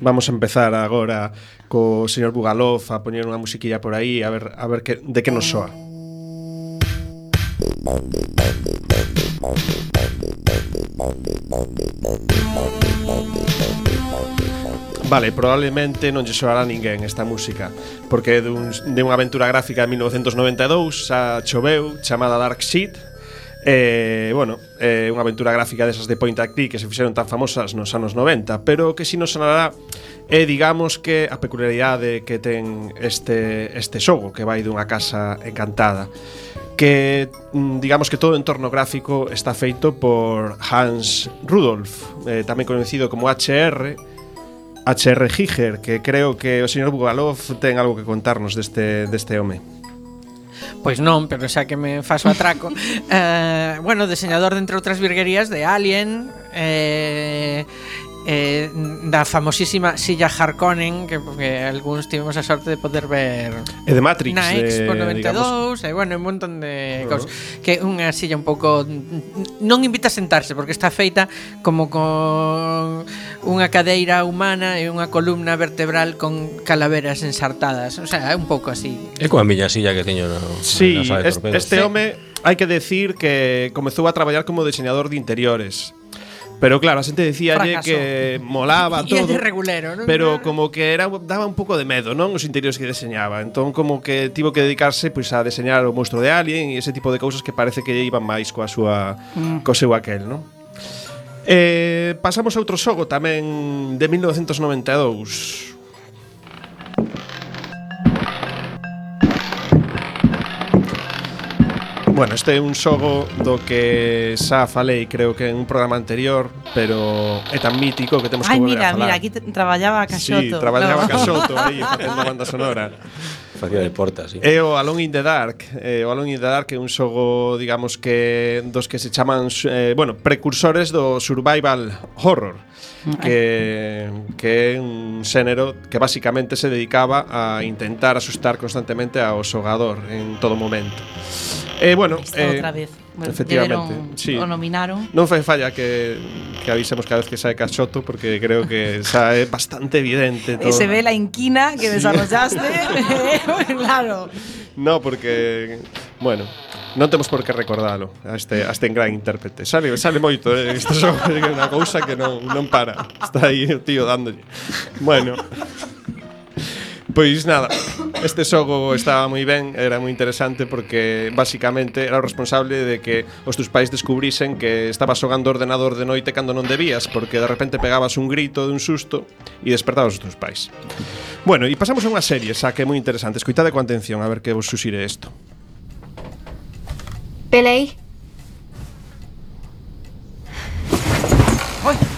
vamos a empezar agora co señor Bugalov a poñer unha musiquilla por aí a ver a ver que, de que nos soa. Vale, probablemente non lle soará ninguén esta música, porque é dun, de unha aventura gráfica de 1992, xa choveu, chamada Dark Sheet, Eh, bueno, é eh, unha aventura gráfica desas de point and click que se fixeron tan famosas nos anos 90, pero que si nos sonará é, eh, digamos que a peculiaridade que ten este este xogo que vai dunha casa encantada que mm, digamos que todo o entorno gráfico está feito por Hans Rudolf, eh, tamén coñecido como HR, H.R. Giger, que creo que o señor Bugalov ten algo que contarnos deste, deste home. Pois non, pero xa que me faso atraco eh, Bueno, deseñador, entre outras virguerías, de Alien eh, eh, da famosísima Silla Harkonnen que, que algúns tivemos a sorte de poder ver e de Matrix na Expo 92 digamos... e bueno, un montón de uh -huh. cousas que unha silla un pouco non invita a sentarse porque está feita como con unha cadeira humana e unha columna vertebral con calaveras ensartadas o sea, é un pouco así é coa miña silla que teño no, sí, no este, este sí. home hai que decir que comezou a traballar como diseñador de interiores Pero claro, a xente dicíalle Fracaso. que molaba todo. E regulero, non? Pero como que era daba un pouco de medo, non? Os interiores que deseñaba. Entón como que tivo que dedicarse pois a deseñar o monstro de Alien e ese tipo de cousas que parece que iban máis coa súa mm. co seu aquel, non? Eh, pasamos a outro xogo tamén de 1992 Bueno, este é un xogo do que xa falei creo que en un programa anterior pero é tan mítico que temos que volver mira, a falar mira, aquí traballaba Caxoto Sí, traballaba no. Caxoto aí facendo banda sonora Facía de porta, sí. É o Alone in the Dark. É o Alone in the Dark é un xogo, digamos que dos que se chaman, eh, bueno, precursores do survival horror que, que é un xénero que basicamente se dedicaba a intentar asustar constantemente ao xogador en todo momento. Eh, bueno, eh, outra vez. Bueno, efectivamente, deberon, sí. o nominaron. Non fai falla que, que avisemos cada vez que sae cachoto porque creo que xa é bastante evidente todo. E se ve la inquina que sí. desarrollaste, claro. No, porque bueno, non temos por que recordalo a este, a este gran intérprete. Sale, sale moito, eh? isto é unha cousa que non, non para. Está aí o tío dándolle. Bueno, Pois nada, este xogo estaba moi ben, era moi interesante porque basicamente era o responsable de que os teus pais descubrisen que estabas xogando ordenador de noite cando non debías, porque de repente pegabas un grito de un susto e despertabas os teus pais. Bueno, e pasamos a unha serie, xa que é moi interesante. Escoitade con atención a ver que vos susire isto. Pelei. Oi.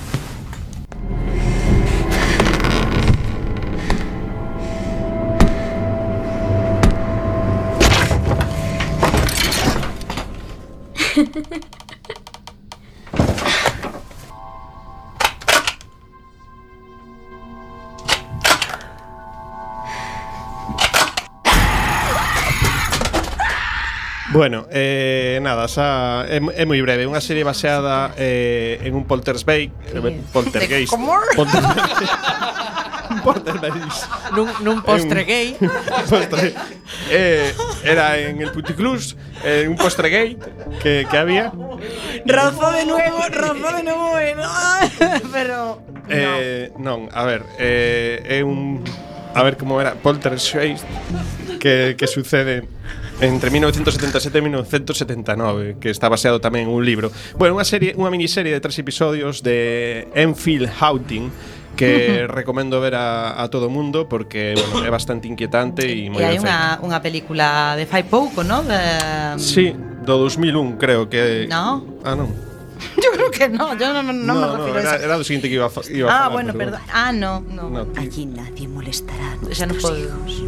Bueno, eh, nada, xa é, é moi breve, unha serie baseada eh, en un poltergeist, eh, poltergeist. Poltergeist. Nun, nun postre gay postre. Eh, era en el Puticlus, eh, un postre gay que, que había. Rozó de nuevo, rozó de nuevo. no. Pero. Eh, non, a ver, eh, é un a ver como era Poltergeist que, que sucede entre 1977 e 1979 que está baseado tamén en un libro. Bueno, unha serie, unha miniserie de tres episodios de Enfield Houghton que recomendo ver a, a todo mundo porque bueno, é bastante inquietante e moi E hai unha, unha película de fai pouco, ¿no? De, Sí, do 2001 creo que No. Ah, non. Yo creo que no, yo no, no, no me refiero era, a eso. era do seguinte que iba a, iba a Ah, falar, bueno, pero perdón. Ah, no, no. No, Allí nadie molestará a Ya no nuestros puedo. hijos.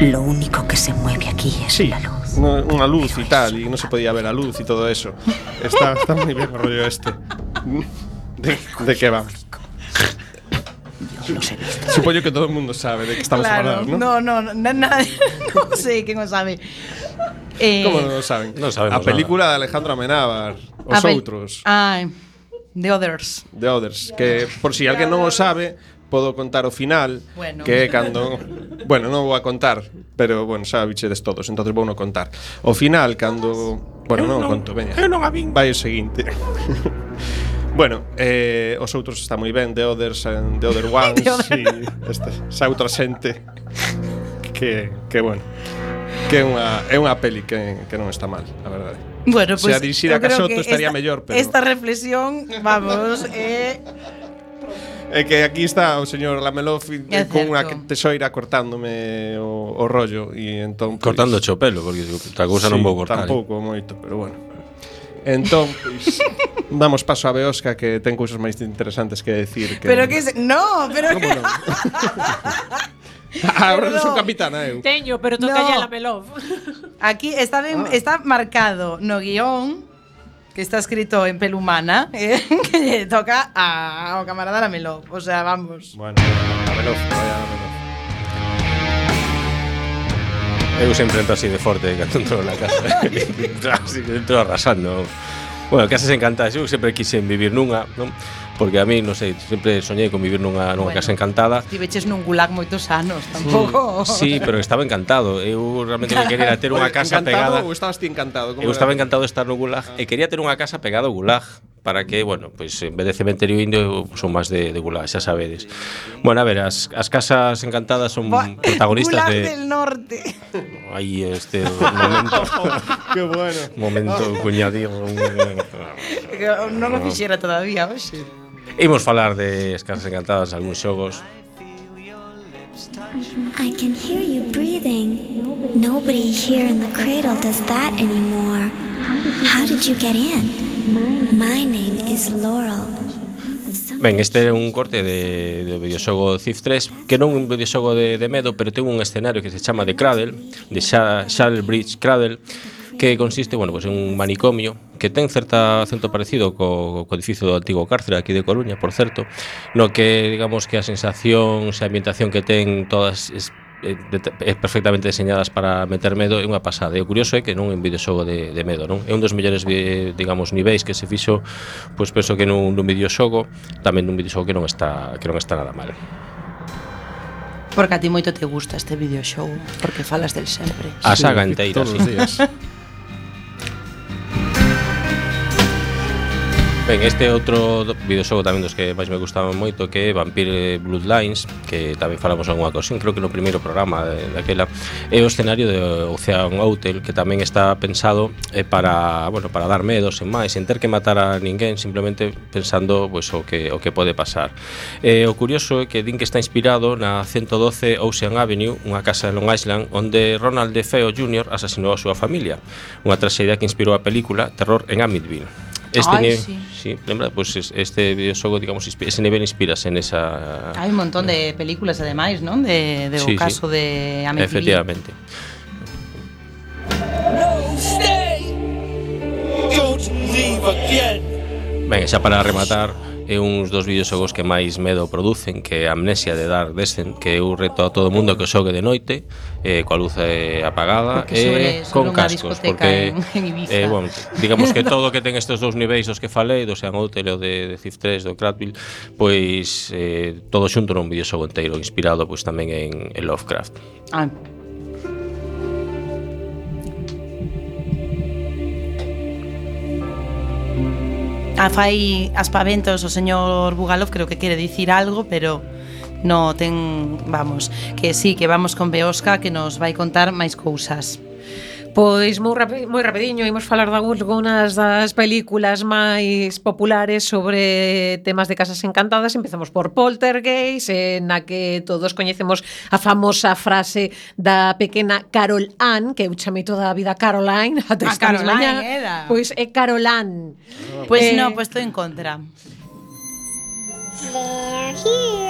Lo único que se mueve aquí es Sí, la luz. no- unha luz e tal, e non se podía ver a luz e todo eso. Está, está moi ben o rollo este. de, de que va. Supoño que todo o mundo sabe de que estamos claro, hablando, ¿no? No, no, no, na, no sei quen o sabe. Eh, Como non o saben? Non sabemos A película nada. de Alejandro Amenábar, Os a Outros. Ah, The Others. The Others, que por si alguén non o sabe, podo contar o final bueno. que é cando bueno, non vou a contar, pero bueno, xa bichedes todos, entonces vou non contar. O final cando, bueno, non, non conto, veña. Eu non a vin. Vai o seguinte. Bueno, eh, os outros está moi ben, The Others and The Other Ones The other... e esta, esa outra xente que, que bueno que é unha, é unha peli que, que non está mal, a verdade. Bueno, pues, Se a dirixir a Casoto estaría esta, mellor, pero... Esta reflexión, vamos, é... Eh... É que aquí está o señor Lamelov é con unha tesoira cortándome o, o rollo e entón pues, cortando o pelo porque a cousa sí, non vou cortar. Tampouco moito, pero bueno. Entón, pois, damos paso a Beosca que ten cousas máis interesantes que decir que pero que es, no, pero Como non? Ah, Ahora non son capitana eu. Teño, pero toca No. ya la melov. Aquí está, ben- está marcado no guion que está escrito en pelumana eh, que lle toca a, ao camarada Lamelov. O sea, vamos. Bueno, Lamelov, vaya Lamelov. Eu sempre entro así de forte cando entro na casa entro, así, entro arrasando Bueno, casas encantadas Eu sempre quixen vivir nunha non? Porque a mí, non sei, sempre soñei con vivir nunha, nunha bueno, casa encantada Estiveches nun gulag moitos anos, tampouco Sí, sí pero estaba encantado Eu realmente claro. quería ter unha casa encantado pegada Encantado ou estabas ti encantado? Como eu era? estaba encantado de estar no gulag ah. E quería ter unha casa pegada ao gulag para que, bueno, pois pues, en vez de cementerio indio son máis de, de gulag, xa sabedes. Bueno, a ver, as, as casas encantadas son Buah, protagonistas de del norte. Aí este momento. Qué bueno. Momento cuñadío. non o fixera todavía, hoxe. Imos falar de Escasas Encantadas, algúns xogos I can hear you breathing. Nobody here in the cradle does that anymore. How did you get in? My name is Laurel. Ben, este é un corte de, do videoxogo Thief 3 Que non é un videoxogo de, de medo Pero ten un escenario que se chama The Cradle De Shal Bridge Cradle que consiste, bueno, pues en un manicomio que ten certa acento parecido co, co edificio do antigo cárcere aquí de Coruña, por certo, no que digamos que a sensación, a ambientación que ten todas es, eh, é perfectamente diseñadas para meter medo é unha pasada. E o curioso é que non é un videoxogo de, de medo, non? É un dos mellores, eh, digamos, niveis que se fixo, pois penso que nun, nun videoxogo, tamén nun videoxogo que non está que non está nada mal. Porque a ti moito te gusta este videoxogo, porque falas del sempre. A saga sí, enteira, sí. Os días. Ben, este é outro videoxogo tamén dos que máis me gustaban moito que é Vampire Bloodlines que tamén falamos algunha ocasión, creo que no primeiro programa eh, daquela. É o escenario de Ocean Hotel que tamén está pensado eh, para, bueno, para dar medo sen máis, sen ter que matar a ninguén simplemente pensando pois, o, que, o que pode pasar. Eh, o curioso é que din que está inspirado na 112 Ocean Avenue unha casa en Long Island onde Ronald DeFeo Jr. asasinou a súa familia. Unha traxedia que inspirou a película Terror en Amityville. Este Ay, nivel, sí. sí. lembra, pues este videoxogo, digamos, ese nivel inspiras en esa Hai un montón eh, de películas ademais, non? De de sí, o caso sí. de Amityville. Efectivamente. No, stay. Don't leave again. Ben, xa para rematar, é uns dos videoxogos que máis medo producen que Amnesia de Dark Descent que eu reto a todo mundo que o xogue de noite eh, coa luz eh, apagada e eh, con cascos porque en, en eh, bueno, digamos que todo que ten estes dous niveis dos que falei do Sean Hotel e de, de Cif 3 do Cratville pois eh, todo xunto nun videoxogo inteiro inspirado pois tamén en, en Lovecraft. Ah, afai aspaventos o señor Bugalov creo que quere dicir algo, pero no ten, vamos, que sí, que vamos con Beosca que nos vai contar máis cousas. Pois moi, rapi, moi rapidiño imos falar de algunhas das películas máis populares sobre temas de casas encantadas. Empezamos por Poltergeist, eh, na que todos coñecemos a famosa frase da pequena Carol Ann, que eu chamei toda a vida Caroline, até a ah, Caroline, era. Pois é Carol Ann. Pois pues eh, no, pois pues estou en contra. They're here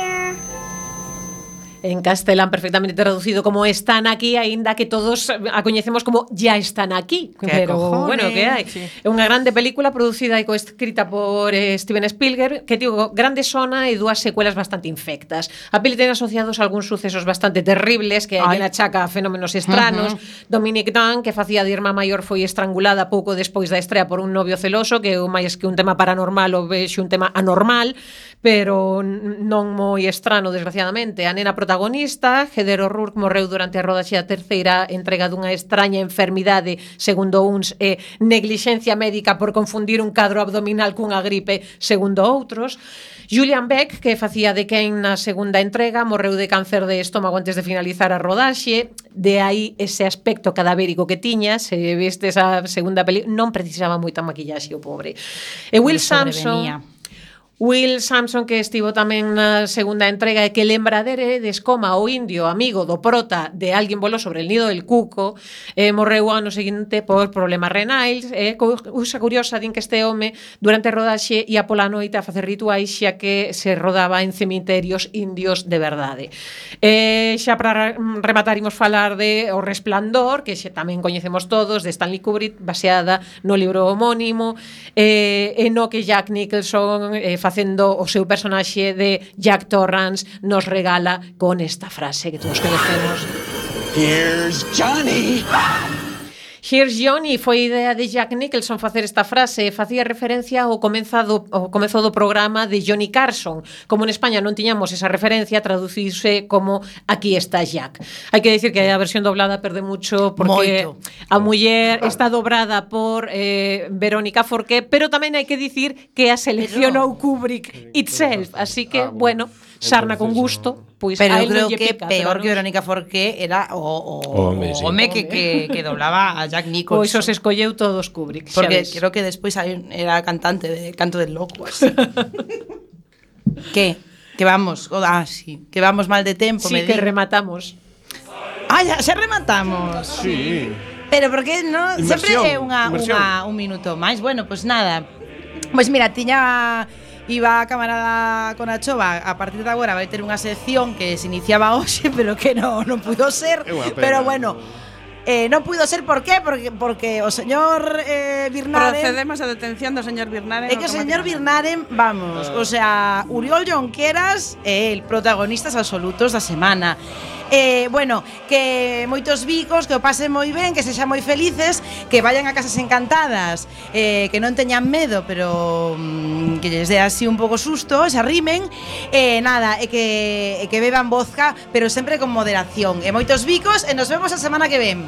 en castelán perfectamente traducido como están aquí, aínda que todos a coñecemos como ya están aquí. Que pero cojones, bueno, que hai. Sí. É unha grande película producida e coescrita por eh, Steven Spielberg, que tivo grande sona e dúas secuelas bastante infectas. A peli ten asociados algúns sucesos bastante terribles que hai na chaca fenómenos estranos. Uh -huh. Dominic Dunn, que facía de irmá maior, foi estrangulada pouco despois da estrela por un novio celoso, que é máis que un tema paranormal ou vexe un tema anormal, pero non moi estrano, desgraciadamente. A nena protagonista protagonista. Heather O'Rourke morreu durante a rodaxe da terceira entrega dunha extraña enfermidade, segundo uns, e neglixencia médica por confundir un cadro abdominal cunha gripe, segundo outros. Julian Beck, que facía de Ken na segunda entrega, morreu de cáncer de estómago antes de finalizar a rodaxe, de aí ese aspecto cadavérico que tiña, se viste esa segunda película, non precisaba moita maquillaxe o pobre. E Will Samson Will Samson que estivo tamén na segunda entrega e que lembra de descoma o indio amigo do prota de Alguén voló sobre el nido del cuco eh, morreu ano seguinte por problemas renais e eh, cousa curiosa din que este home durante a rodaxe ia pola noite a facer rituais xa que se rodaba en cemiterios indios de verdade. Eh, xa para rematar imos falar de O Resplandor que xa tamén coñecemos todos de Stanley Kubrick baseada no libro homónimo eh, e no que Jack Nicholson eh, facendo o seu personaxe de Jack Torrance nos regala con esta frase que todos conocemos. Here's Johnny! Here's Johnny foi idea de Jack Nicholson facer esta frase e facía referencia ao comenzado ao comezo do programa de Johnny Carson. Como en España non tiñamos esa referencia, traducirse como Aquí está Jack. Hai que decir que a versión doblada perde mucho porque Moito. a muller está dobrada por eh, Verónica Forqué, pero tamén hai que dicir que a seleccionou Kubrick itself, así que, ah, bueno sarna con gusto, pois Pero eu creo que pica, peor que Verónica Forqué era o, o, o home, sí. home que, que, que doblaba a Jack Nicholson. Pois os escolleu todos Kubrick, Porque sabes. creo que despois era cantante de Canto del Loco. Que que vamos, oh, ah, sí, que vamos mal de tempo, sí, me que di. rematamos. Ah, ya, xa rematamos. Sí. Pero porque no, inmersión, sempre é unha, unha un minuto máis. Bueno, pois pues nada. Pois pues mira, tiña Iba a camarada con a partir de agora vai ter unha sección que se iniciaba hoxe, pero que non non pudo ser, pero bueno, Eh, non puido ser por qué? Porque, porque o señor eh, Birnaren Procedemos a detención do señor Birnaren É que o señor Birnaren, vamos uh. O sea, Uriol Jonqueras É eh, el protagonistas absolutos da semana eh, bueno, que moitos bicos, que o pasen moi ben, que sexan moi felices, que vayan a casas encantadas, eh, que non teñan medo, pero mm, que lles dé así un pouco susto, se arrimen, eh, nada, e que, e que beban vodka, pero sempre con moderación. E moitos bicos, e nos vemos a semana que ven.